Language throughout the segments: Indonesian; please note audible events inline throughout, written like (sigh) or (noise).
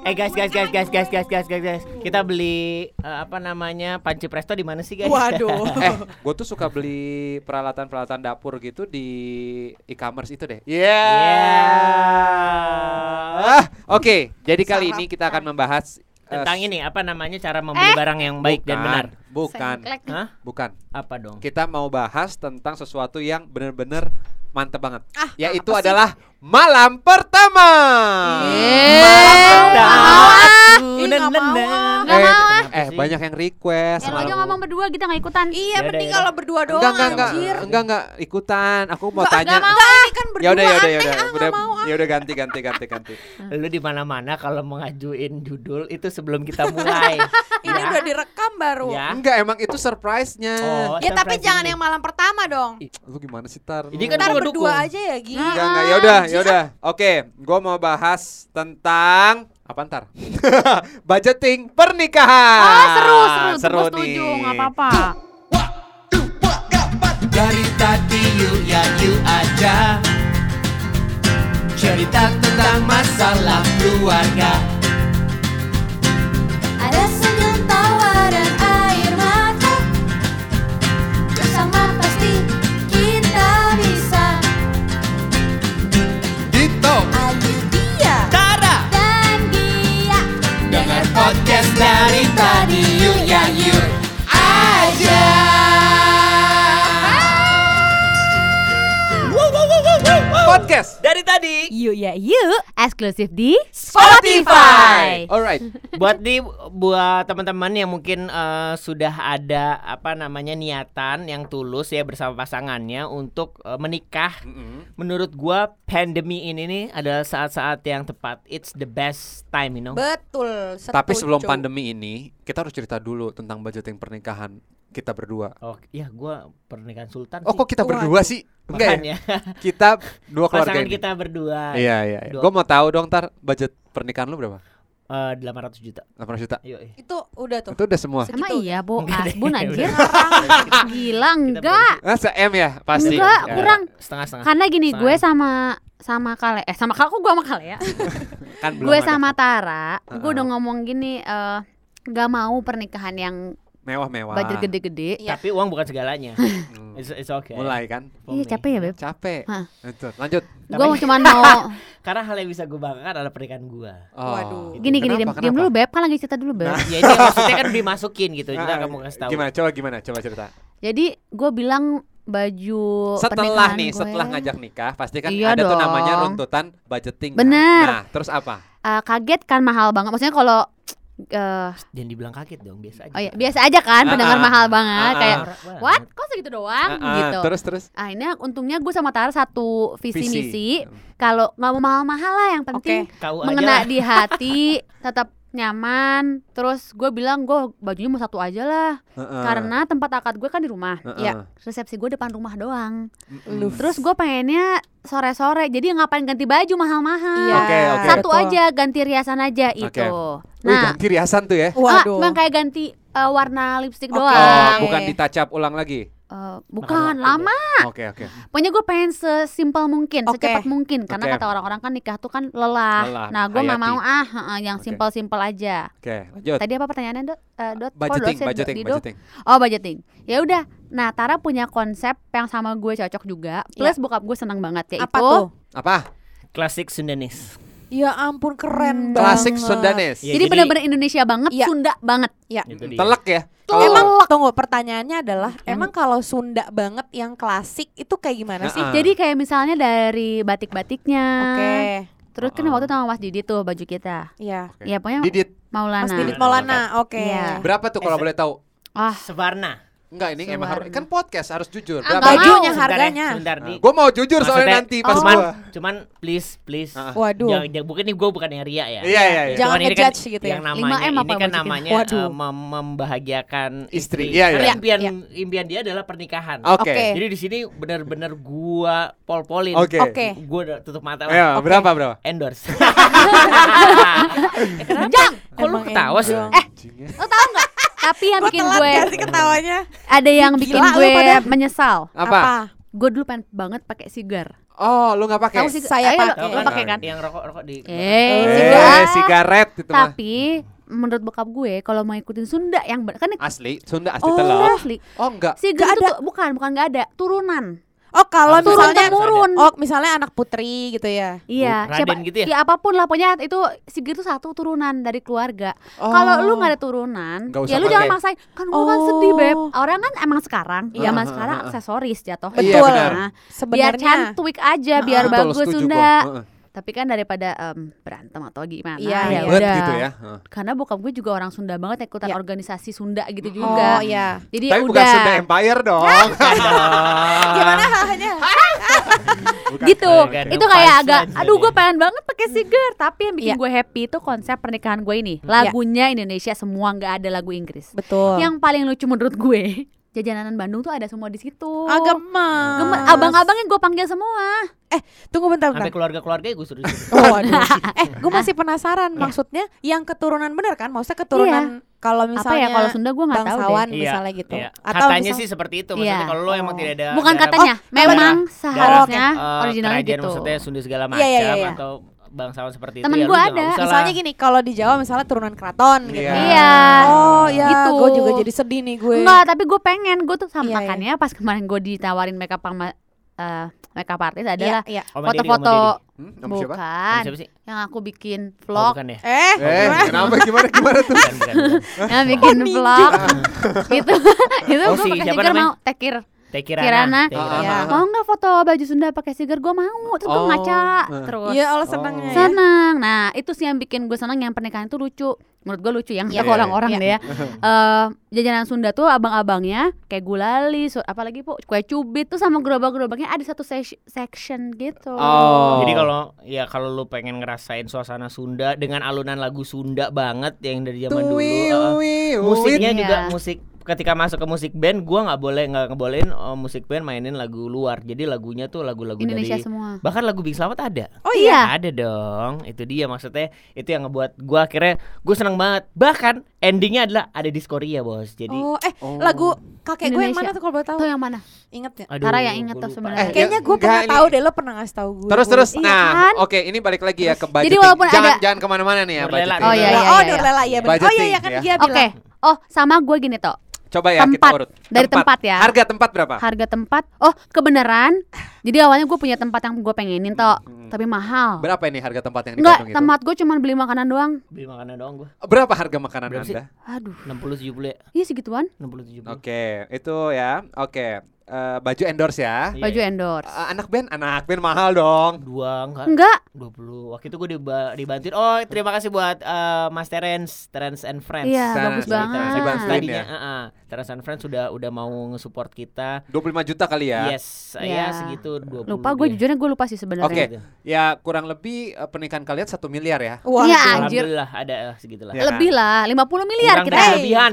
Eh guys, guys, guys, guys, guys, guys, guys, guys, guys. Kita beli eh, apa namanya panci presto di mana sih guys? Waduh. (laughs) eh, gue tuh suka beli peralatan-peralatan dapur gitu di e-commerce itu deh. Iya. Ah, Oke, jadi kali ini kita akan membahas eh, Tentang ini apa namanya cara membeli barang yang baik dan bukan, benar. Bukan. Hah? bukan. Apa dong? Kita mau bahas tentang sesuatu yang benar-benar mantep banget. Ah, Yaitu apa sih? adalah malam pertama. Ih, nggak mau, ah. Nggak eh, mau, eh, banyak yang request. Ya lo aja ngomong berdua kita nggak ikutan. Iya, Yaudah, penting yaudah. kalau berdua doang Enggak, enggak, enggak, anjir. enggak, enggak ikutan. Aku mau tanya. enggak mau, ini kan berdua Ya udah, ya udah, ya aneh, udah. ah, Udah, nggak mau, ah. ya udah ganti, ganti, ganti, ganti. (laughs) Lu di mana-mana kalau mengajuin judul itu sebelum kita mulai. (laughs) Ini Ya. udah direkam baru. Ya. Enggak, emang itu surprise-nya. Oh, Ya tapi surprise jangan ini. yang malam pertama dong. Ih, Lu gimana sih Tar? Ini kan Ntar gua berdua aja ya, Gi. Enggak, enggak. Ya udah, ya udah. Oke, gua mau bahas tentang apa ntar? (laughs) Budgeting pernikahan. Oh seru seru, seru setuju nih. nggak apa-apa. Dari tadi you ya you aja Cerita tentang masalah keluarga Podcast. Dari tadi Yuk ya yuk, eksklusif di Spotify. Alright. (laughs) buat di buat teman-teman yang mungkin eh, sudah ada apa namanya niatan yang tulus ya bersama pasangannya untuk eh, menikah. Menurut gua pandemi ini nih adalah saat-saat yang tepat. It's the best time, you know. Betul. Tapi setuju. sebelum pandemi ini, kita harus cerita dulu tentang budgeting pernikahan kita berdua. Oh, ya gua pernikahan sultan Oh, sih. kok kita berdua sih? Enggak ya? (laughs) Kita dua keluarga Pasangan ini. kita berdua. Iya, iya. iya. Gue mau tahu dong, Tar, budget pernikahan lu berapa? Eh, 800 juta. 800 juta. Ayo, eh. Itu udah tuh. Itu udah semua. Sama Segitu. iya, Asbun (laughs) anjir. udah. (laughs) Gila enggak. Ah, se-M ya pasti. Enggak, Ya. kurang. Setengah-setengah. Karena gini, Setengah. gue sama sama Kale eh sama Kale kok gue sama Kale ya. Kan belum gue ada. sama Tara, gue udah ngomong gini eh nggak mau pernikahan yang mewah-mewah. budget gede-gede. Iya. Tapi uang bukan segalanya. Hmm. It's, it's okay. Mulai kan? Iya capek ya beb. Capek. Hah. Itu. Lanjut. Gue mau cuman mau (laughs) Karena hal yang bisa gue banggakan adalah pernikahan gue. Oh. Waduh. gini gini Kenapa? diam, diam Kenapa? dulu beb kan lagi cerita dulu beb. Nah. ya ini maksudnya kan dimasukin gitu. Kita Ah, akan mau kasih tahu. Gimana? Coba gimana? Coba cerita. Jadi gue bilang baju setelah nih, gue, setelah ngajak nikah, pasti kan Iya ada tuh namanya dong. runtutan budgeting. kan? Bener. Nah, terus apa? eh, kaget kan mahal banget. Maksudnya kalau eh Jangan dibilang kaget dong, biasa aja. oh ya biasa aja kan Ah, pendengar ah, mahal ah, banget ah, kayak banget. what kok segitu doang Ah, ah, gitu. Terus terus. Ah ini untungnya gue sama Tara satu visi Visi. misi. Kalau nggak mau mahal-mahal lah yang penting Kau mengena aja. di hati, tetap nyaman. Terus gue bilang gue bajunya mau satu aja lah, Heeh. karena tempat akad gue kan di rumah. Heeh. Ya resepsi gue depan rumah doang. Mm-mm. Terus gue pengennya sore-sore, jadi ngapain ganti baju mahal-mahal. Iya. Oke, oke. Satu Betul. aja ganti riasan aja Oke. itu. Wih, Nah, ganti riasan tuh ya. ah, Waduh. cuma kayak ganti eh, warna lipstick Oke. doang. Oh, bukan ditacap ulang lagi. Eh, bukan lama. Oke, oke. Pokoknya gue pengen sesimpel mungkin, Oke. secepat mungkin karena Oke. kata orang-orang kan nikah tuh kan lelah. Lelah, Nah, gue nggak mau ah heeh, yang Oke. simpel-simpel aja. Oke, lanjut. Tadi apa pertanyaannya, Dot? Eh, Dot? Budgeting, dosen, budgeting, Dido? budgeting. Oh, budgeting. Ya udah. Nah, Tara punya konsep yang sama gue cocok juga. Plus bokap gue seneng banget yaitu Apa tuh? Apa? Klasik Sundanis. Ya ampun keren banget. Klasik Sundanes. Ya, jadi jadi- bener-bener Indonesia banget, Iya. Sunda banget. Ya. Itu dia. Telek ya. Tuh, Kalau- emang tunggu pertanyaannya adalah Yang- emang kalau Sunda banget yang klasik itu kayak gimana sih? Heeh. Jadi kayak misalnya dari batik-batiknya. Oke. Terus kan Heeh. waktu itu sama Mas Didi tuh baju kita. Iya. Oke. Ya pokoknya Didit Maulana. Mas Didit Maulana. Oke. Iya. berapa tuh kalau Eh, boleh tahu? Ah, Sevarna. Enggak, ini emang harus kan podcast harus jujur. Ah, Bajunya. Sebentar ya, harganya. Sebentar nih. Gue mau jujur soalnya nanti pas cuman, gua. cuman please, please. Ah. Waduh. Jangan, jangan, bukan ini gue bukan yang ria ya. Iya, iya, iya. Jangan Cuman ini ngejudge gitu ya. Yang 5M namanya apa ini kan namanya Waduh. eh, mem- membahagiakan Istri. istri. Iya, Karena iya. impian Iya. impian dia adalah pernikahan. Oke. Oke. Jadi di sini benar-benar gua pol-polin. Oke. Oke. Gua udah tutup mata Ayo, lah. berapa berapa? (laughs) Endorse. Eh, kenapa? Jang, Kok lu ketawa sih? Eh, lo tau nggak? Tapi yang bikin telat gue gak sih ketawanya? ada yang Gila bikin lu gue pada. menyesal. Apa? gue dulu pengen banget pakai sigar. Oh, lu nggak pakai? Saya pakai. lo pakai kan? Yang rokok-rokok di Eh, Eh, sigar. sigaret itu mah. Tapi menurut bokap gue kalau mau ikutin Sunda yang ber- kan Asli, Sunda asli Oh. telur. asli. Oh, enggak. Sigar itu tuh bukan bukan nggak ada turunan. Oh kalau Harus Turun misalnya ada. temurun. Oh misalnya anak putri gitu ya. Iya, Raden siapa gitu ya? ya apa pun lah pokoknya itu Sigir itu satu turunan dari keluarga. Oh. Kalau lu nggak ada turunan, usah ya lu pakai. jangan maksain. Kan gua kan Oh. sedih, Beb. Orang kan emang sekarang, Iya. zaman Heeh, sekarang heeh. aksesoris jatuh. Iya, benar. Nah, biar Sebenarnya cantuik aja, biar Betul, bagus Sunda. Tapi kan daripada em, berantem atau gimana, Iya, ya iya. Ribet udah. gitu ya. Heeh. Karena bokap gue juga orang Sunda banget ikutan Iya. organisasi Sunda gitu Oh juga. iya. Jadi Tapi udah bukan Sunda Empire dong. (laughs) (laughs) Gimana halnya? (laughs) Bukan. gitu Bukan. itu kayak agak aja aduh gue pengen banget pakai sigar tapi yang bikin Iya. gue happy itu konsep pernikahan gue ini lagunya Indonesia semua nggak ada lagu Inggris Betul. yang paling lucu menurut gue jajanan Bandung tuh ada semua di situ ah, gemes. Gemes. abang-abangnya gue panggil semua Tunggu bentar bentar. Sampai keluarga-keluarga gue suruh Oh, aduh. (laughs) eh, gue masih penasaran. Maksudnya yang keturunan bener kan? Maksudnya keturunan kalau apa misalnya ya kalau Sunda gue nggak tahu bangsawan deh Iya, misalnya gitu. iya. Atau Katanya misal- sih seperti itu maksudnya Iya. kalau lo emang Oh. tidak ada bukan darah- katanya memang seharusnya eh, originalnya kerajaan gitu maksudnya Sunda segala macam Iya, iya, iya. atau bangsawan seperti Temen itu ya gua lu ada. Misalnya lah. gini, kalau di Jawa misalnya turunan keraton gitu. Iya. iya Oh ya, Gitu. gue juga jadi sedih nih gue. Enggak, tapi gue pengen gue tuh sama Iya, iya. makanya pas kemarin gue ditawarin makeup sama eh, makeup artist Iya, adalah iya. Deddy, Oma foto-foto Hmm, sama siapa? Bukan Siapa sih? yang aku bikin Oh, vlog bukan ya? Eh, Eh, gimana? kenapa gimana gimana tuh? Bukan, bukan, bukan. yang bikin ninja. vlog gitu (laughs) itu Oh, gue si pakai stiker mau tekir Teh Kirana. Kirana. Ah, Kirana. Iya. mau nggak foto baju Sunda pakai stiker gue mau terus gue Oh, ngaca eh. terus Iya, Allah senangnya. ya. seneng nah itu sih yang bikin gue seneng yang pernikahan itu lucu menurut gue lucu yang Iya, ke orang-orang iya. deh ya (laughs) Eh, jajanan Sunda tuh abang-abangnya kayak gulali su- apalagi po kue cubit tuh sama gerobak-gerobaknya ada satu sec- section gitu Oh. Jadi kalau ya kalau lu pengen ngerasain suasana Sunda dengan alunan lagu Sunda banget yang dari zaman dulu, uh, musiknya Iya. juga musik ketika masuk ke musik band gua nggak boleh nggak ngebolehin uh, musik band mainin lagu luar. Jadi lagunya tuh lagu-lagu Indonesia dari semua bahkan lagu Big Selamat ada. Oh iya Ada dong. Itu dia maksudnya itu yang ngebuat gua akhirnya gue seneng banget. Bahkan endingnya adalah ada di Korea, Bos. Jadi Oh, eh Oh. lagu kakek gue yang mana tuh kalau boleh tahu? tuh yang mana Ingat ya? aduh, Tara yang inget tuh sebenarnya. Eh, Kayaknya ya, gue enggak, pernah ini- tahu deh lo pernah ngasih tahu gue. Terus Gue terus, Iya nah, kan? oke ini balik lagi ya ke budgeting. Jadi walaupun jangan, ada- jangan ke mana-mana nih ya Nurlela, budgeting. Oh, iya, iya, Oh, iya. Iya benar. Oh iya Budgeting, iya kan ya. dia oke bilang. oh sama gue gini toh Coba ya kita Tempat. urut. Dari tempat ya. Harga tempat berapa? harga tempat oh kebenaran jadi awalnya gue punya tempat yang gue pengenin toh tapi mahal Berapa ini harga tempat yang di Enggak, Bandung itu? tempat gue cuma beli makanan doang. Beli makanan doang gua. Berapa harga makanan Berapa sih? Anda? Aduh, 60 70 ya. iya segituan. 60 70. Oke, itu ya. Oke. Eh, baju endorse ya. Iya, Baju iya. endorse. Eh, anak band, anak band mahal dong. Dua enggak Enggak, 20 waktu itu gue diba dibantuin oh terima kasih buat eh, Mas Terence Terence and Friends Iya, Sana, bagus banget. sana, dibantuin tadinya ya. heeh, Terence and Friends sudah udah mau nge-support kita 25 juta kali ya. yes Iya. ya segitu 20 lupa gue jujurnya gue lupa sih sebenarnya. Oke. Ya kurang lebih eh, pernikahan kalian satu miliar ya. Wah, Iya, tuh. anjir. alhamdulillah ada segitulah Ya. Lebih lah, 50 miliar Kurang kita. dari Hey. kelebihan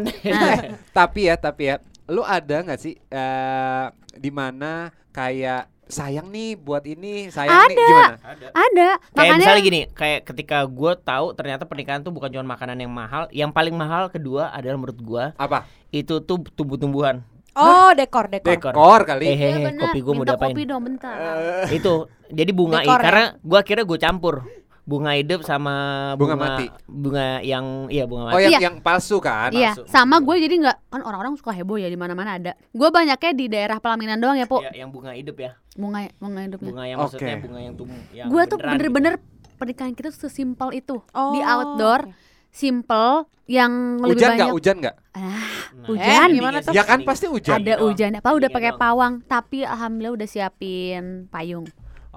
(laughs) Tapi ya, tapi ya, lu ada nggak sih eh di mana kayak sayang nih buat ini, sayang nih Ada. gimana? ada Ada, Kayak makanya misalnya gini, kayak ketika gue tahu ternyata pernikahan tuh bukan cuma makanan yang mahal, yang paling mahal kedua adalah menurut gue Apa? itu tuh tumbuh-tumbuhan. Oh, dekor, dekor. Dekor. Dekor kali. Eh, Iya benar. kopi gue mau Minta diapain? kopi dong bentar. itu jadi bunga Dekor ya? karena gua kira gue campur bunga hidup sama Bunga bunga, mati. bunga yang iya bunga Oh mati. yang Iya. yang palsu kan? Iya, masuk. sama gue jadi nggak kan orang-orang suka heboh ya di mana-mana ada. Gue banyaknya di daerah pelaminan doang ya, Po. Ya, yang bunga hidup ya Bunga bunga hidupnya. bunga yang Oke. maksudnya bunga yang tumbuh yang Gue tuh bener-bener pernikahan kita sesimpel itu. Oh, Di outdoor, simple, yang lebih Hujan banyak. nggak? Hujan nggak? Ah, gitu. hujan. Eh, gimana tuh? Ya kan pasti hujan. ada hujan apa udah Dingin pakai pawang tapi alhamdulillah udah siapin payung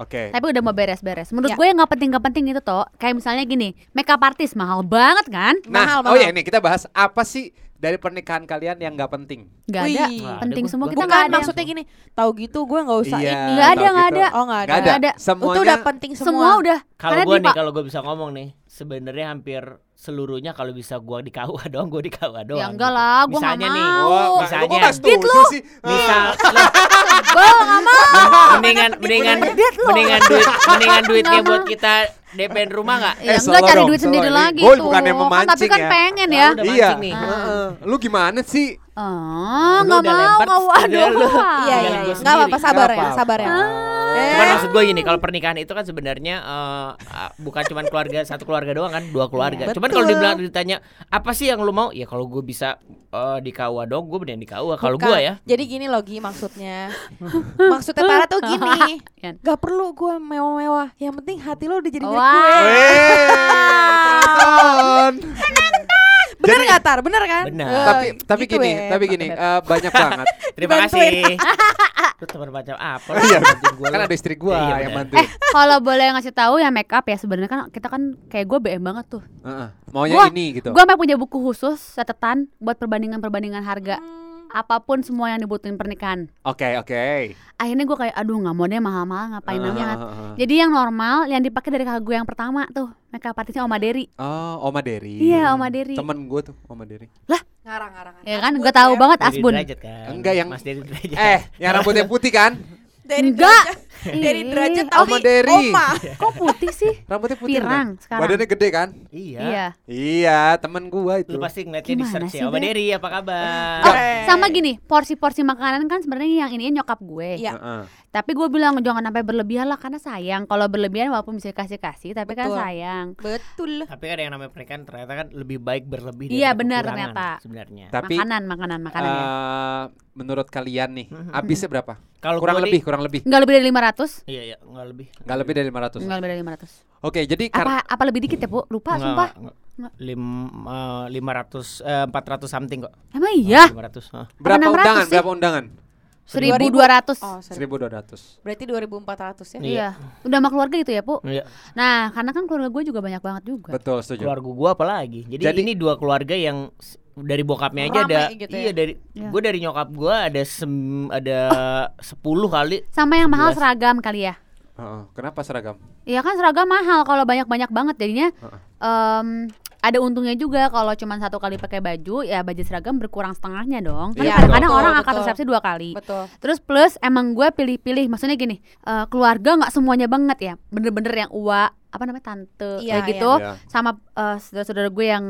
Oke. tapi udah mau beres-beres menurut Ya. gue yang nggak penting nggak penting itu toh kayak misalnya gini makeup artist mahal banget kan Nah, Mahal, oh mahal. ya ini kita bahas apa sih dari pernikahan kalian yang nggak penting? Wih. ada ada penting gua- semua gua- kita nggak ada maksudnya gini, tahu gitu gue nggak usah Iya, ini. Nggak ada, nggak gitu. ada. Oh, nggak ada. Nggak ada. Semuanya Itu udah penting semua. semua udah kalau Karena gue nih kalau gue bisa ngomong nih sebenarnya hampir seluruhnya kalau bisa gua di KUA (laughs) doang gue di KUA doang ya enggak gitu. lah gue nggak misalnya nih mau Wah, misalnya. gua setuju sih. misal (laughs) Gue nggak mau. mendingan mendingan mendingan duit mendingan duitnya buat kita DP rumah nggak? Ya Eh, enggak cari duit sendiri lagi tuh. bukannya Kan tapi memancing kan ya. pengen Nah, ya. Iya. nih. Heeh. Lu gimana sih? Oh, nggak mau, (laughs) nggak waduh. lu. Iya iya iya. Enggak sendiri. apa-apa sabar Nggak ya, sabar ya. Eh, Cuman maksud gue gini, kalau pernikahan itu kan sebenarnya ah, bukan cuman keluarga satu keluarga doang kan, dua keluarga. Iya, Cuman kalau dibilang ditanya apa sih yang lu mau? Ya kalau gue bisa eh, di KUA dong, gue mending di KUA. Kalau gue ya, Jadi gini loh Gi maksudnya. (laughs) maksudnya Tara tuh gini. Yan. (laughs) Gak perlu gue mewah-mewah. Yang penting hati lo udah jadi milik gue. (laughs) Bener Jadi- gak Tar? Bener kan? Bener. Eh, tapi tapi gitu gini, ya, tapi gini, eh, banyak banget. (laughs) terima kasih. (laughs) Lu teman macam apa? Iya. Kan ada istri gua Iya, yang bantu. Eh, kalau boleh ngasih tahu ya make up ya sebenarnya kan kita kan kayak gue BM banget tuh. Heeh. Maunya Gua- ini gitu. Gue sampai punya buku khusus catatan buat perbandingan-perbandingan harga Hmm. Apa pun semua yang dibutuhin pernikahan. Oke, oke. Akhirnya gue kayak aduh nggak mau deh mahal-mahal ngapain Heeh, amat. heeh, heeh. Jadi yang normal yang dipakai dari kakak gue yang pertama tuh make up artisnya Oma Deri. Oh, Oma Deri. Iya, Oma Deri. Temen gue tuh, Oma Deri. Ngarang-ngarang. Ya kan gue tahu ya. banget Asbun. derajat kan. Enggak, yang- Mas derajat. Eh, yang rambutnya putih kan? Dari Enggak. Derajat. Dari derajat Oma tapi Deri. Oma. Kok putih sih? Rambutnya putih Pirang kan? sekarang. Badannya gede kan? Iya. Iya. Iya, temen gua itu. Lu pasti ngeliatnya di search ya. Oma? Deri apa kabar? Oh, sama gini, porsi-porsi makanan kan sebenarnya yang ini nyokap gue. Iya. Heeh. Tapi gue bilang jangan sampai berlebihan lah karena sayang. Kalau berlebihan walaupun bisa kasih-kasih, tapi kan Betul. sayang. Betul. Tapi kan yang namanya pernikahan ternyata kan lebih baik berlebih Iya, daripada benar ternyata. sebenarnya. Tapi makanan, makanan, makanan ya. eh, menurut kalian nih, habisnya berapa? Kalau kurang lebih, di- kurang lebih. Enggak lebih dari 500? Iya, iya, enggak lebih. Enggak lebih dari 500. Enggak lebih dari 500. Oke, jadi karena Apa apa lebih dikit ya, Bu? Lupa Enggak, sumpah. enggak, enggak. Lim, eh, 500 eh, 400 something kok. Emang iya? 500. hah. berapa 600 undangan? sih? Berapa undangan? 1200. Oh, sorry. 1200. Berarti 2400 ya. Iya. Iya. Udah sama keluarga gitu ya, Bu? Iya. Nah, karena kan keluarga gue juga banyak banget juga. Betul, setuju. Keluarga gua apa lagi? Jadi, Jadi- ini dua keluarga yang dari bokapnya aja Rame ada gitu iya ya? dari Iya. gua dari nyokap gua ada sem, ada 10 kali Sama yang mahal 11. seragam kali ya. Heeh. Kenapa seragam? Iya kan seragam mahal kalau banyak-banyak banget jadinya Heeh. em, ada untungnya juga kalau cuma satu kali pakai baju ya budget seragam berkurang setengahnya dong. Kan Iya, kadang-kadang betul, orang akan betul. resepsi dua kali. Betul. Terus plus emang gue pilih-pilih maksudnya gini eh, keluarga nggak semuanya banget ya bener-bener yang uwa apa namanya tante Iya, kayak gitu iya. sama eh, saudara-saudara gue yang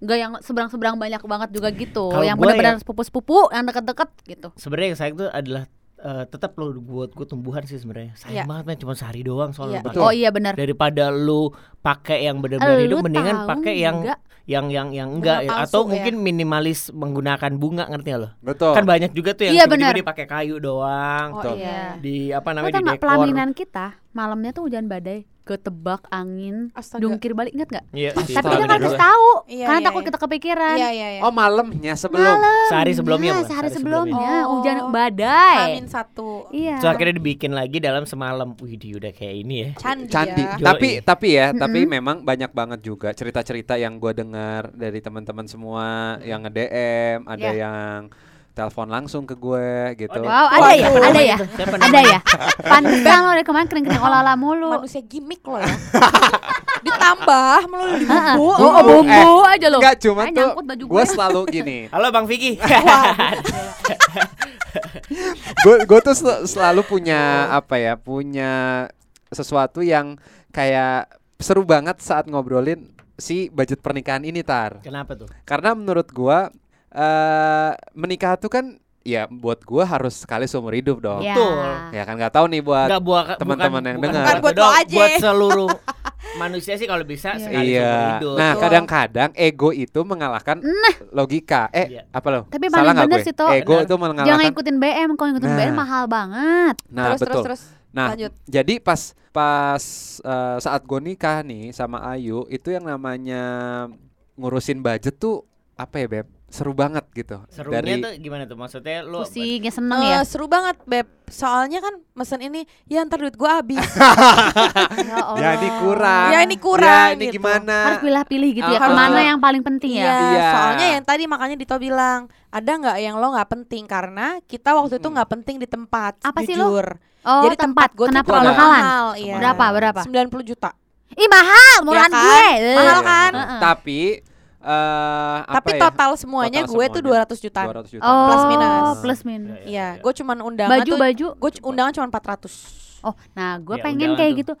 Gak yang seberang-seberang banyak banget juga gitu Kalau Yang gue benar-benar ya- sepupu-sepupu Yang deket-deket gitu sebenarnya yang sayang tuh adalah eh, tetap lo buat gua tumbuhan sih sebenarnya Iya. sayang banget men cuma sehari doang soalnya Iya. pakai. Betul. Oh iya benar daripada lu pakai yang benar-benar Lu hidup mendingan pakai yang nggak? yang yang yang enggak ya. palsu atau ya. mungkin minimalis menggunakan bunga ngerti gak lo Betul. kan banyak juga tuh yang Iya, tiba-tiba benar. dia pakai kayu doang Oh Betul. iya. di apa Lo namanya di dekor pelaminan kita Malamnya tuh hujan badai Ketebak angin Astaga. Dungkir balik inget gak? Iya. Tapi dia nggak kasih tahu Iya, Karena iya, takut iya. kita kepikiran Iya iya iya. Oh, malamnya sebelum. sehari sebelumnya Nah, sehari Sehari sebelumnya sebelumnya. hujan Oh. badai. Amin satu. Iya. So akhirnya dibikin lagi dalam semalam. Wih, dia udah kayak ini ya. Candi. Candi. ya. Tapi tapi ya, tapi Mm-mm. memang banyak banget juga cerita-cerita yang gua dengar dari teman-teman semua yang nge-DM, ada Ya. yang telepon langsung ke gue gitu. Wow, ada ya, ada ya, ada ya. (laughs) Pantesan lo dari kemarin kering-kering olah-olah mulu. Manusia gimmick lo ya. (laughs) Ditambah melulu di bumbu. Oh, oh, bumbu aja lo. Enggak cuma tuh gue gue. selalu gini. (laughs) Halo Bang Vicky. Gue gue tuh sel- selalu punya apa ya? Punya sesuatu yang kayak seru banget saat ngobrolin si budget pernikahan ini tar. Kenapa tuh? Karena menurut gua eh menikah tuh kan ya buat gua harus sekali seumur hidup dong. Ya. Betul. Ya kan nggak tahu nih buat teman-teman yang dengar. Bukan buat lo doang, aja. Buat seluruh (laughs) manusia sih kalau bisa Iya. sekali seumur Iya. hidup. Nah, kadang-kadang ego itu mengalahkan Nah. logika. Eh, Iya. apa lo? Tapi Salah paling gue? sih. Ego Benar. itu Jangan mengalahkan. ikutin BM, kalau ikutin Nah. BM mahal banget. Nah, terus betul. terus terus. Nah, Lanjut. jadi pas pas eh, saat gue nikah nih sama Ayu itu yang namanya ngurusin budget tuh apa ya beb seru banget gitu Serunya dari tuh gimana tuh? Maksudnya lu Pusing, ya seneng Eh, ya. seru banget beb. Soalnya kan mesen ini, ya ntar duit gua habis. (laughs) Ya Allah. ya ini kurang Ya, ini kurang, ya ini gitu. gimana Harus pilih-pilih gitu ya. Ah, Ke mana yang paling penting Iya, ya? Iya. soalnya yang tadi makanya Dito bilang ada nggak yang lo nggak penting karena kita waktu itu nggak penting di tempat. Apa sih lo? jujur. Oh, Jadi tempat gue tuh Kenapa mahalan? mahal. Iya. Berapa? Berapa? 90 juta. Ih mahal, murahan kan? gue. Mahal Iya. kan? Heeh. tapi eh apa Tapi ya? total semuanya Total gue tuh semuanya. 200 jutaan. 200 juta. Oh, Plus minus. Plus minus. Iya, gue cuman undangan Baju tuh baju. gue undangan cuma 400. Oh, nah gue Ya, pengen kayak tuh. gitu.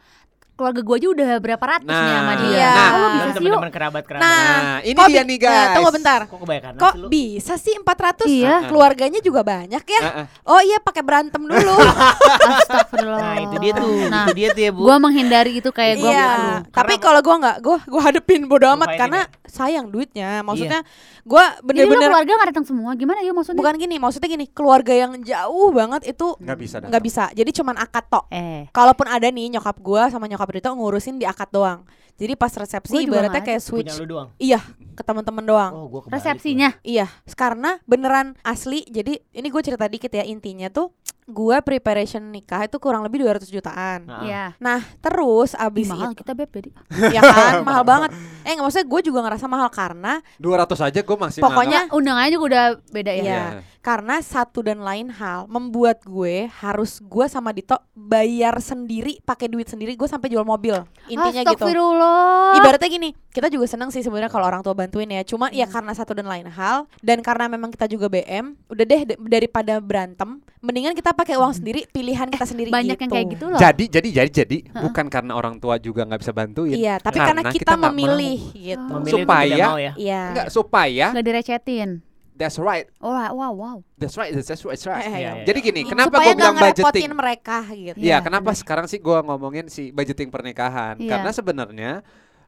Keluarga gue aja udah berapa ratus nih sama Nah, dia. iya. Nah, bisa sih yuk. teman-teman kerabat-kerabat. Nah, Nah, ini kok dia nih eh, guys. tunggu bentar. kok kebanyakan Kok sih lu? bisa sih 400? Iya. Keluarganya juga banyak ya. Heeh. Oh iya pakai berantem dulu. (laughs) Astagfirullah. Nah, itu dia tuh. Nah, Itu dia tuh ya, Bu. gue menghindari itu kayak gue iya. aduh. Tapi kalau gue nggak, gue gue hadepin bodo amat karena ya? sayang duitnya. Iya. Maksudnya gue Jadi lo bener-bener keluarga gak datang semua gimana yuk maksudnya? bukan gini. Maksudnya gini, keluarga yang jauh banget itu Nggak bisa nggak bisa. Jadi cuman akad tok. Eh, Kalaupun ada nih nyokap gue sama nyokap Rito ngurusin di akad doang. Jadi pas resepsi ibaratnya kayak Punya switch. lu doang. Iya, ke teman-teman doang. Oh, gua resepsinya. Iya, karena beneran asli. Jadi ini gue cerita dikit ya intinya tuh gue preparation nikah itu kurang lebih 200 jutaan. Nah, Iya. Nah, terus Ih, abis mahal itu kita beb jadi. (laughs) ya kan (laughs) mahal banget. Eh nggak maksudnya gue juga ngerasa mahal karena 200 aja gue masih Pokoknya- nganggap- Undangannya juga udah beda ya. Iya. karena satu dan lain hal membuat gue harus gue sama Dito bayar sendiri pakai duit sendiri gue sampai jual mobil intinya gitu. Astagfirullah. Ibaratnya gini, kita juga seneng sih sebenarnya kalau orang tua bantuin ya. Cuma Hmm. ya karena satu dan lain hal dan karena memang kita juga BM, udah deh daripada berantem, mendingan kita pakai uang sendiri, pilihan kita sendiri banyak gitu. yang kayak gitu loh. Jadi jadi jadi jadi bukan karena orang tua juga nggak bisa bantuin. Iya, tapi karena, Karena kita, kita memilih gitu. Memilih Supaya- mau ya. Iya. Enggak supaya Nggak direcetin. That's right. Oh, wow, wow. That's right. That's right. That's right. Eh, Iya, iya. Jadi gini, kenapa gue bilang budgeting? mereka gitu. Iya, Iya, kenapa benar. sekarang sih gua ngomongin si budgeting pernikahan? Iya. Karena sebenarnya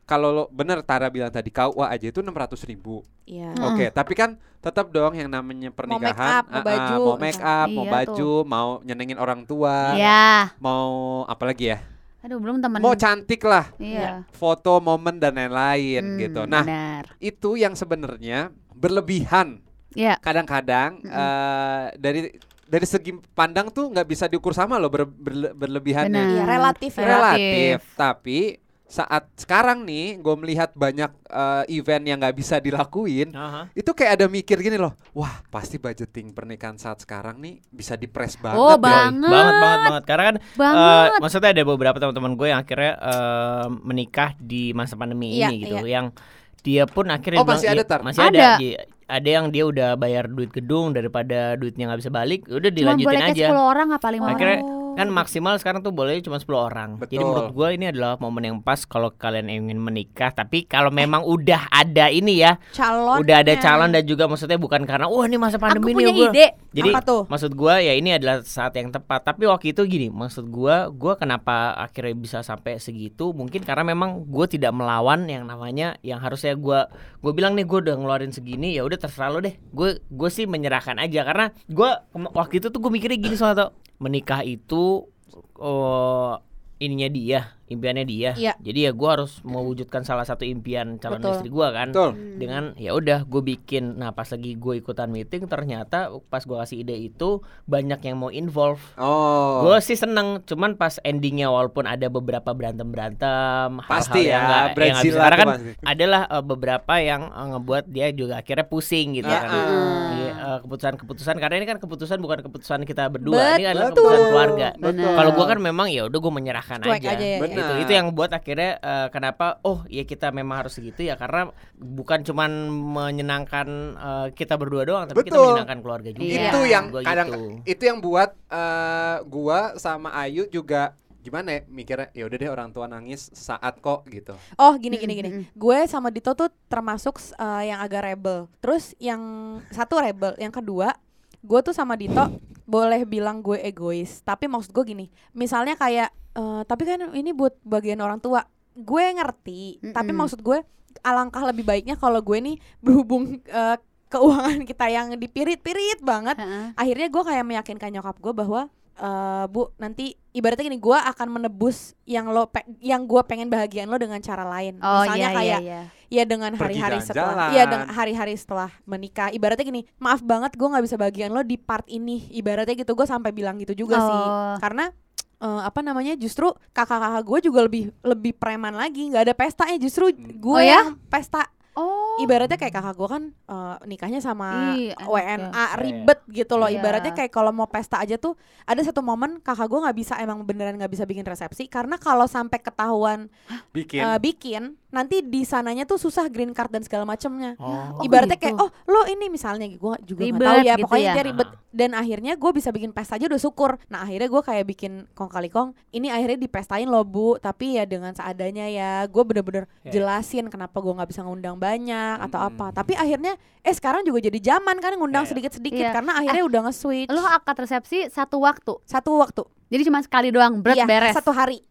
kalau lo bener Tara bilang tadi KUA aja itu 600 ribu. Iya. Mm. Oke, tapi kan tetap dong yang namanya pernikahan, up, mau ah, ah, baju, mau make up, mau Iya baju, mau nyenengin orang tua, Iya. mau apa lagi ya? Aduh, belum temen. Mau cantik lah, Iya. foto, momen dan lain-lain Hmm, gitu. Nah, benar. itu yang sebenarnya berlebihan. Iya. Kadang-kadang Mm-mm. eh, dari dari segi pandang tuh nggak bisa diukur sama loh ber- berle- berlebihannya. Benar. Iya, relatif ya. relatif tapi saat sekarang nih gue melihat banyak eh, event yang nggak bisa dilakuin Aha. itu kayak ada mikir gini loh wah pasti budgeting pernikahan saat sekarang nih bisa dipres banget Oh, ya. banget. Banget banget banget karena kan eh, Banget. maksudnya ada beberapa teman-teman gue yang akhirnya eh, menikah di masa pandemi Iya, ini gitu iya. yang dia pun akhirnya Oh, masih bilang, ada, "Iya, Tar?" masih Ada. ada ada yang dia udah bayar duit gedung daripada duitnya nggak bisa balik udah Cuma dilanjutin boleh kayak aja 10 orang apa 5 orang? Akhirnya Oh. kan maksimal sekarang tuh boleh cuma 10 orang. Jadi Betul. menurut gue ini adalah momen yang pas kalau kalian ingin menikah. Tapi kalau memang udah ada ini ya, calon udah ada calon dan juga maksudnya bukan karena wah ini masa Aku pandemi punya nih gua." ide. Jadi Apa tuh? maksud gua ya ini adalah saat yang tepat. Tapi waktu itu gini, maksud gua gua kenapa akhirnya bisa sampai segitu? Mungkin karena memang gua tidak melawan yang namanya yang harusnya gua gua bilang nih gua udah ngeluarin segini ya udah terserah lo deh. Gue gue sih menyerahkan aja karena gua waktu itu tuh gue mikirnya gini soalnya tuh menikah itu oh ininya dia, impiannya dia. Iya. Jadi ya gua harus mewujudkan salah satu impian calon Betul. istri gua kan betul dengan ya udah gue bikin nah pas lagi gue ikutan meeting ternyata pas gue kasih ide itu banyak yang mau involve oh gue sih seneng cuman pas endingnya walaupun ada beberapa berantem berantem Pasti ya, yang nggak- yang Brazil karena tuh kan pasti. adalah eh, beberapa yang eh, ngebuat dia juga akhirnya pusing gitu Ah, kan ah. Iya, eh, keputusan-keputusan karena ini kan keputusan bukan keputusan kita berdua ini adalah Betul. keputusan keluarga kalau gue kan memang ya udah gue menyerahkan Cuek aja, aja ya, Benar. Itu itu yang buat akhirnya eh, kenapa oh ya kita memang harus segitu ya karena bukan cuman menyenangkan eh, kita berdua doang tapi kita Betul. menyenangkan keluarga juga Iya. itu yang Gua kadang gitu. itu yang buat eh, gua sama Ayu juga gimana ya mikirnya ya udah deh orang tua nangis saat kok gitu Oh gini gini gini, gue sama Dito tuh termasuk uh, yang agak rebel. Terus yang satu rebel, yang kedua gue tuh sama Dito boleh bilang gue egois. Tapi maksud gue gini, misalnya kayak, eh, tapi kan ini buat bagian orang tua. Gue ngerti, tapi Mm-mm. maksud gue alangkah lebih baiknya kalau gue nih berhubung eh, keuangan (laughs) kita yang dipirit-pirit banget. Heeh. Akhirnya gue kayak meyakinkan nyokap gue bahwa eh, bu nanti ibaratnya gini gue akan menebus yang lo pe- yang gue pengen bahagiain lo dengan cara lain Oh misalnya iya kayak iya iya. ya dengan hari-hari setelah jalan-jalan. iya dengan hari-hari setelah menikah ibaratnya gini maaf banget gue nggak bisa bagian lo di part ini ibaratnya gitu gue sampai bilang gitu juga sih Oh. karena eh, apa namanya justru kakak-kakak gue juga lebih lebih preman lagi nggak ada pestanya justru gue Oh ya? yang pesta Oh. ibaratnya kayak kakak gue kan eh, nikahnya sama Ih, WNA ya. ribet gitu loh Iya. ibaratnya kayak kalau mau pesta aja tuh ada satu momen kakak gue nggak bisa emang beneran nggak bisa bikin resepsi karena kalau sampai ketahuan bikin eh, bikin nanti di sananya tuh susah green card dan segala macamnya. Oh. Ibaratnya gitu. kayak oh lo ini misalnya gue juga nggak tahu ya gitu pokoknya ya. dia ribet dan akhirnya gue bisa bikin pesta aja udah syukur. Nah akhirnya gue kayak bikin kong kali kong ini akhirnya dipestain loh bu tapi ya dengan seadanya ya gue bener-bener Ya. jelasin kenapa gue nggak bisa ngundang banyak atau Mm-mm. apa. Tapi akhirnya eh sekarang juga jadi zaman kan ngundang Ya, ya. sedikit-sedikit Iya. karena akhirnya udah nge-switch Lo akad resepsi satu waktu. satu waktu. Jadi cuma sekali doang, berat Iya, beres. satu hari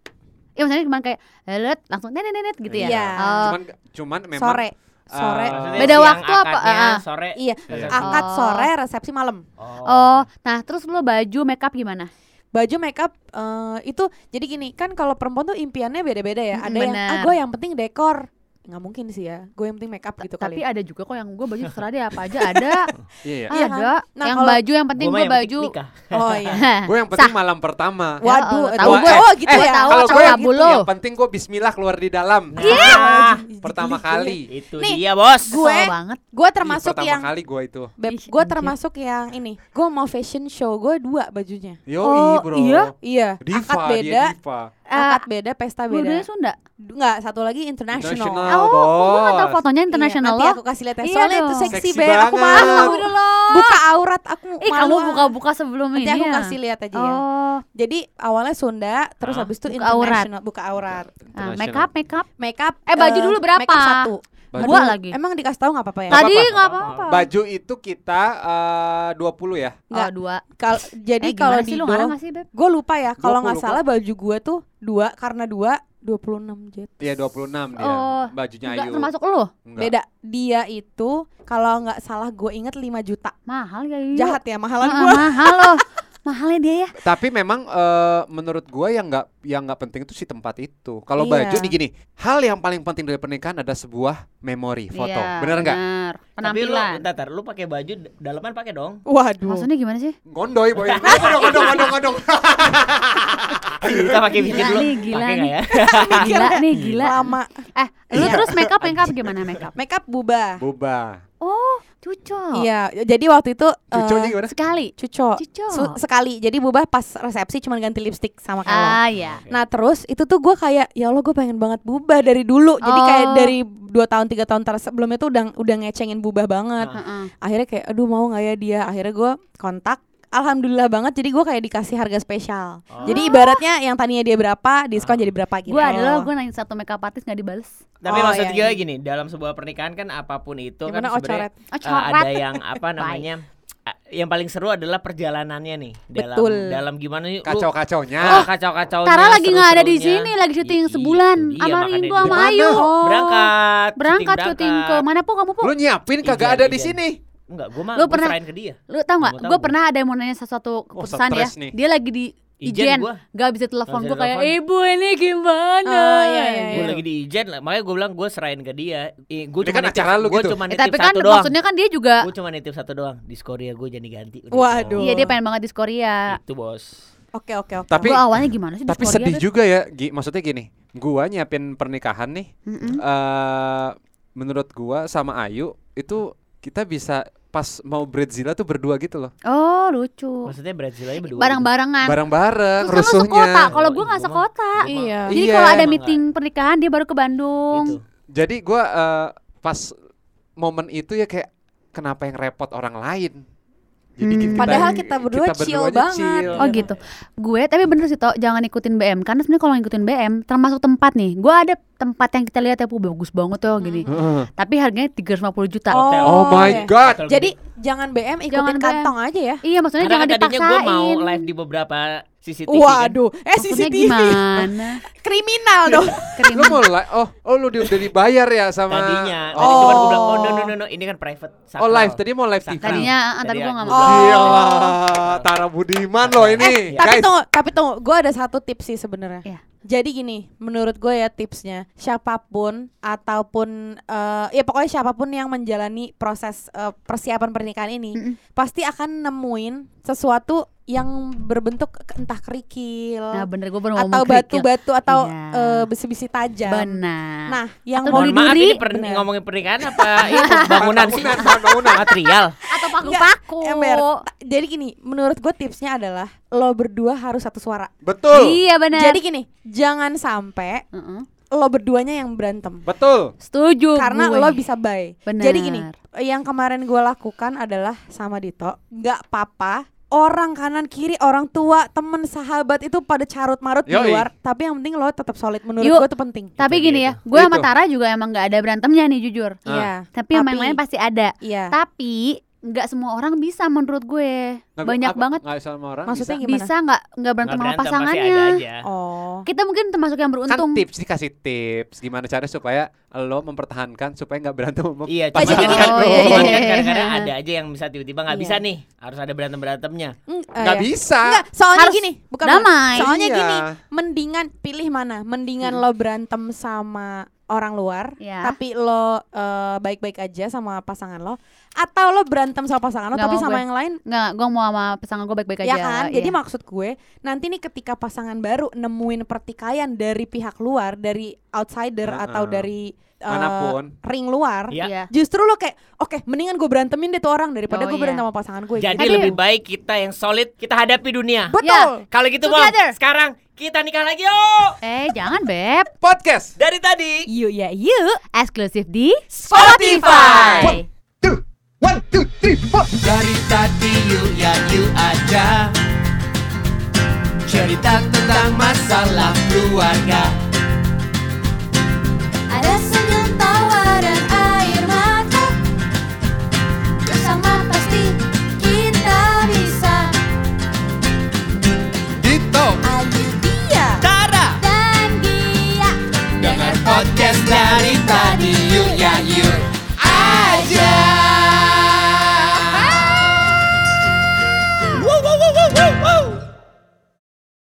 Iya maksudnya cuma kayak lelet langsung nenet nenet gitu ya. Iya. Oh. Cuman cuman memang sore sore. eh, Maksudnya Beda siang waktu apa? Ah. Sore. Iya, Iya. akad Oh. sore, resepsi malam. Oh, nah terus lo baju makeup gimana? Baju makeup eh, itu jadi gini kan kalau perempuan tuh impiannya beda-beda ya. Ada yang bener. ah gue yang penting dekor. Nggak mungkin sih ya. Gue yang penting makeup gitu Tapi kali. ada juga kok yang gue baju (laughs) terserah deh apa aja ada. Iya. Iya ada. kan? Nah, yang baju yang penting gue baju. nikah. (laughs) Oh iya. (laughs) Gue yang penting malam pertama. Waduh, Ya, tahu eh, gue. eh, Oh gitu eh, ya. tahu, Kalau cowok gue lo. yang penting gue Bismillah keluar di dalam. Nah, Pertama kali. itu Nih, dia bos. gue- Kesel banget. Gue termasuk pertama yang kali gue itu. Gue termasuk yang ini. Gue mau fashion show. Gue dua bajunya. Yo, Oh, bro. iya? Iya. Diva, akad beda. Diva. Akad beda, pesta Dua-duanya beda. Sunda. Enggak, satu lagi international. International, Oh, gue gak tau bos. fotonya Iya, international nanti loh. aku kasih lihat ya. Iya Soalnya itu seksi, Seksi banget. Aku malu. Buka aurat aku Ih, malu. kamu ah. buka-buka sebelum Nanti ini aku ya? kasih lihat aja ya. Oh, Jadi awalnya Sunda, terus Hah? habis itu Buka aurat. buka aurat. nah, International. makeup, makeup. Makeup. Eh, baju dulu berapa? Makeup satu. Baju- Dua lagi. Emang dikasih tahu nggak apa-apa ya? Tadi nggak apa-apa. Baju itu kita eh, 20 ya. Oh, Nggak. dua. Kal- jadi eh, kalau di sih lu Do, ngarang nggak sih, Beb? gue lupa ya. Kalau nggak 20 salah baju gue tuh dua karena dua 26 jet. Iya 26 dia. Oh, Bajunya Enggak Ayu. termasuk lu? Enggak. Beda. Dia itu kalau nggak salah gue inget 5 juta. Mahal ya, Yu. Jahat ya mahalan Ah, gue. mahal loh. Mahalnya dia ya. Tapi memang eh, menurut gua yang nggak yang nggak penting itu si tempat itu. Kalau Iya. baju nih gini, hal yang paling penting dari pernikahan ada sebuah memori foto. Iya, Bener nggak? Bener. Tapi lu, Penampilan. bentar, lu pakai baju dalaman pakai dong. Waduh. Maksudnya gimana sih? Gondoy boy. (laughs) Gondong, gondong, gondong, gondong. (laughs) Kita pakai bikin Gila dulu. nih, gila Pakai nih. nggak ya? (laughs) Gila nih, gila. Lama. Eh, lu Iya. terus makeup makeup gimana makeup? Makeup bubah. Boba. Oh, cucok. Iya, jadi waktu itu Cuconya eh, gimana? Sekali. cuco. Cucok. Su- sekali. Jadi bubah pas resepsi cuma ganti lipstick sama kalau. Ah, ya. Nah terus itu tuh gue kayak ya Allah gue pengen banget bubah dari dulu. Jadi kayak Oh. dari dua tahun tiga tahun ter sebelumnya tuh udah udah ngecengin bubah banget. Heeh. Akhirnya kayak aduh mau nggak ya dia. Akhirnya gue kontak. Alhamdulillah banget. Jadi gue kayak dikasih harga spesial. Oh. Jadi ibaratnya yang tadinya dia berapa diskon jadi berapa gitu. Gue adalah gue nanya satu makeup artist nggak dibales. Tapi Oh, maksud iya, gue iya. gini, dalam sebuah pernikahan kan apa pun itu Gimana kan oh sebenarnya? Oh, coret. ada yang apa (laughs) namanya? Yang paling seru adalah perjalanannya nih dalam Betul. dalam gimana nih lu- Kacau-kacaunya. Oh, kacau-kacau. Tara lagi nggak ada di sini, lagi syuting sebulan sama Rindu sama Ayu. Oh. Berangkat. Berangkat syuting ke mana po kamu po? Lu nyiapin kagak Ijen, ada di ijen. sini. Enggak, gue mah Lu gua pernah- ke dia. Lu tau nggak? Gue pernah ada yang mau nanya sesuatu keputusan ya. nih. Dia lagi di Ijen Ijen, gua. nggak bisa telepon gue kayak ibu ini gimana? Oh, iya, iya, Gue iya. lagi di Ijen, lah. makanya gue bilang gue serahin ke dia. Gue Ini kan acara lu Gue gitu. cuma Eh, nitip tapi kan satu doang. maksudnya kan dia juga, Gue cuma nitip satu doang. Di Korea gue jadi ganti. Udah Waduh. iya dia pengen banget di Korea. Itu bos. Oke oke oke. Tapi- Gue awalnya gimana sih di Tapi sedih Beb? juga ya, Gi. Maksudnya gini, gua nyiapin pernikahan nih. Mm-mm. eh menurut gua sama Ayu itu kita bisa pas mau Bradzilla tuh berdua gitu loh. Oh lucu. Maksudnya Brazil aja berdua. Bareng-barengan. Bareng-bareng Terus kan lu rusuhnya. sekota. Kalau gue nggak sekota. Iya. Jadi Iya. kalau ada Emang meeting pernikahan dia baru ke Gitu. Bandung. Jadi gua eh, pas momen itu ya kayak kenapa yang repot orang lain. Jadi Hmm. kita- Padahal kita berdua chill aja banget. chill. Oh gitu. Gue tapi bener sih toh jangan ikutin BM karena sebenarnya kalau ngikutin BM termasuk tempat nih. Gue ada tempat yang kita lihat ya "Puh, bagus banget tuh gini. Heeh. Tapi harganya 350 juta. Hotel. Oh my god. Jadi jangan BM ikutin Jangan BM. kantong aja ya. Iya maksudnya Karena jangan kan tadinya gue dipaksain. mau live di beberapa CCTV kan. Waduh, eh Maksudnya CCTV gimana? (laughs) kriminal dong. (laughs) Krim. Lu mau li- oh oh lu di- udah dibayar ya sama Tadinya. Tadi Oh. cuman gue bilang, oh no no no no, ini kan private. Oh sakral." live tadi mau live TV. Sakral. Tadinya ah, Tadi tapi gue nggak mau. Oh. Gila, Tara Budiman loh ini. Eh, tapi Guys, tunggu, tapi tunggu, gue ada satu tips sih sebenarnya. Iya. Jadi gini, menurut gue ya tipsnya, siapa pun ataupun eh, ya pokoknya siapa pun yang menjalani proses eh, persiapan pernikahan ini, Mm-mm. pasti akan nemuin sesuatu yang berbentuk entah kerikil Nah bener gue baru atau batu-batu atau Iya. eh, besi-besi tajam. Benar. Nah, yang Atau mau maaf duri. ini per- Bener. ngomongin pernikahan apa (laughs) itu bangunan sih? Bangunan. Material. atau paku-paku. ember. Ta- Jadi gini, menurut gue tipsnya adalah lo berdua harus satu suara. Betul. Iya benar. Jadi gini, jangan sampai Heeh. lo berduanya yang berantem. Betul. Setuju Karena gue. lo bisa. Benar. Jadi gini, yang kemarin gue lakukan adalah sama Dito, nggak apa-apa. Orang kanan kiri, orang tua, temen, sahabat itu pada carut marut di luar. Tapi yang penting lo tetap solid. Menurut gue itu penting. Tapi gini dia ya, gue sama. Tara juga emang nggak ada berantemnya nih jujur. Ah. Iya. Tapi yang Tapi- lain pasti ada. Iya. Tapi nggak semua orang bisa menurut gue. Nggak- Banyak apa- banget nggak sama orang Maksudnya bisa. gimana? bisa nggak nggak berantem sama pasangannya. Oh. Kita mungkin termasuk yang kan beruntung. tips dikasih tips gimana cara supaya lo mempertahankan supaya nggak berantem sama Iya, Oh, cuman jadi kan, kan- Oh, iya, cuman iya, kan iya. kadang-kadang ada aja yang bisa tiba-tiba nggak Iya. bisa nih, harus ada berantem berantemnya. Mm, eh, nggak ya. bisa Enggak, soalnya Harus gini, bukan damai. Soalnya Iya. gini, mendingan pilih mana? Mendingan lo berantem sama orang luar, Ya. tapi lo eh, baik-baik aja sama pasangan lo, atau lo berantem sama pasangan lo Nggak tapi mau sama gue. yang lain Nggak, gue mau sama pasangan gue baik-baik aja. ya kan? Jadi iya. maksud gue nanti nih ketika pasangan baru nemuin pertikaian dari pihak luar, dari outsider Heeh. atau dari eh, Mana pun. ring luar, Iya. Iya. justru lo kayak oke mendingan gue berantemin deh tuh orang daripada Oh, gue iya. berantem sama pasangan gue. Jadi gitu. lebih baik kita yang solid, kita hadapi dunia. betul. Kalau gitu, Bang, Together. sekarang kita nikah lagi yuk. Eh, jangan beb. podcast Dari tadi. Yuk ya yuk. Eksklusif di Spotify. one two three four Dari tadi yuk ya yuk aja Cerita tentang masalah keluarga Ada senyum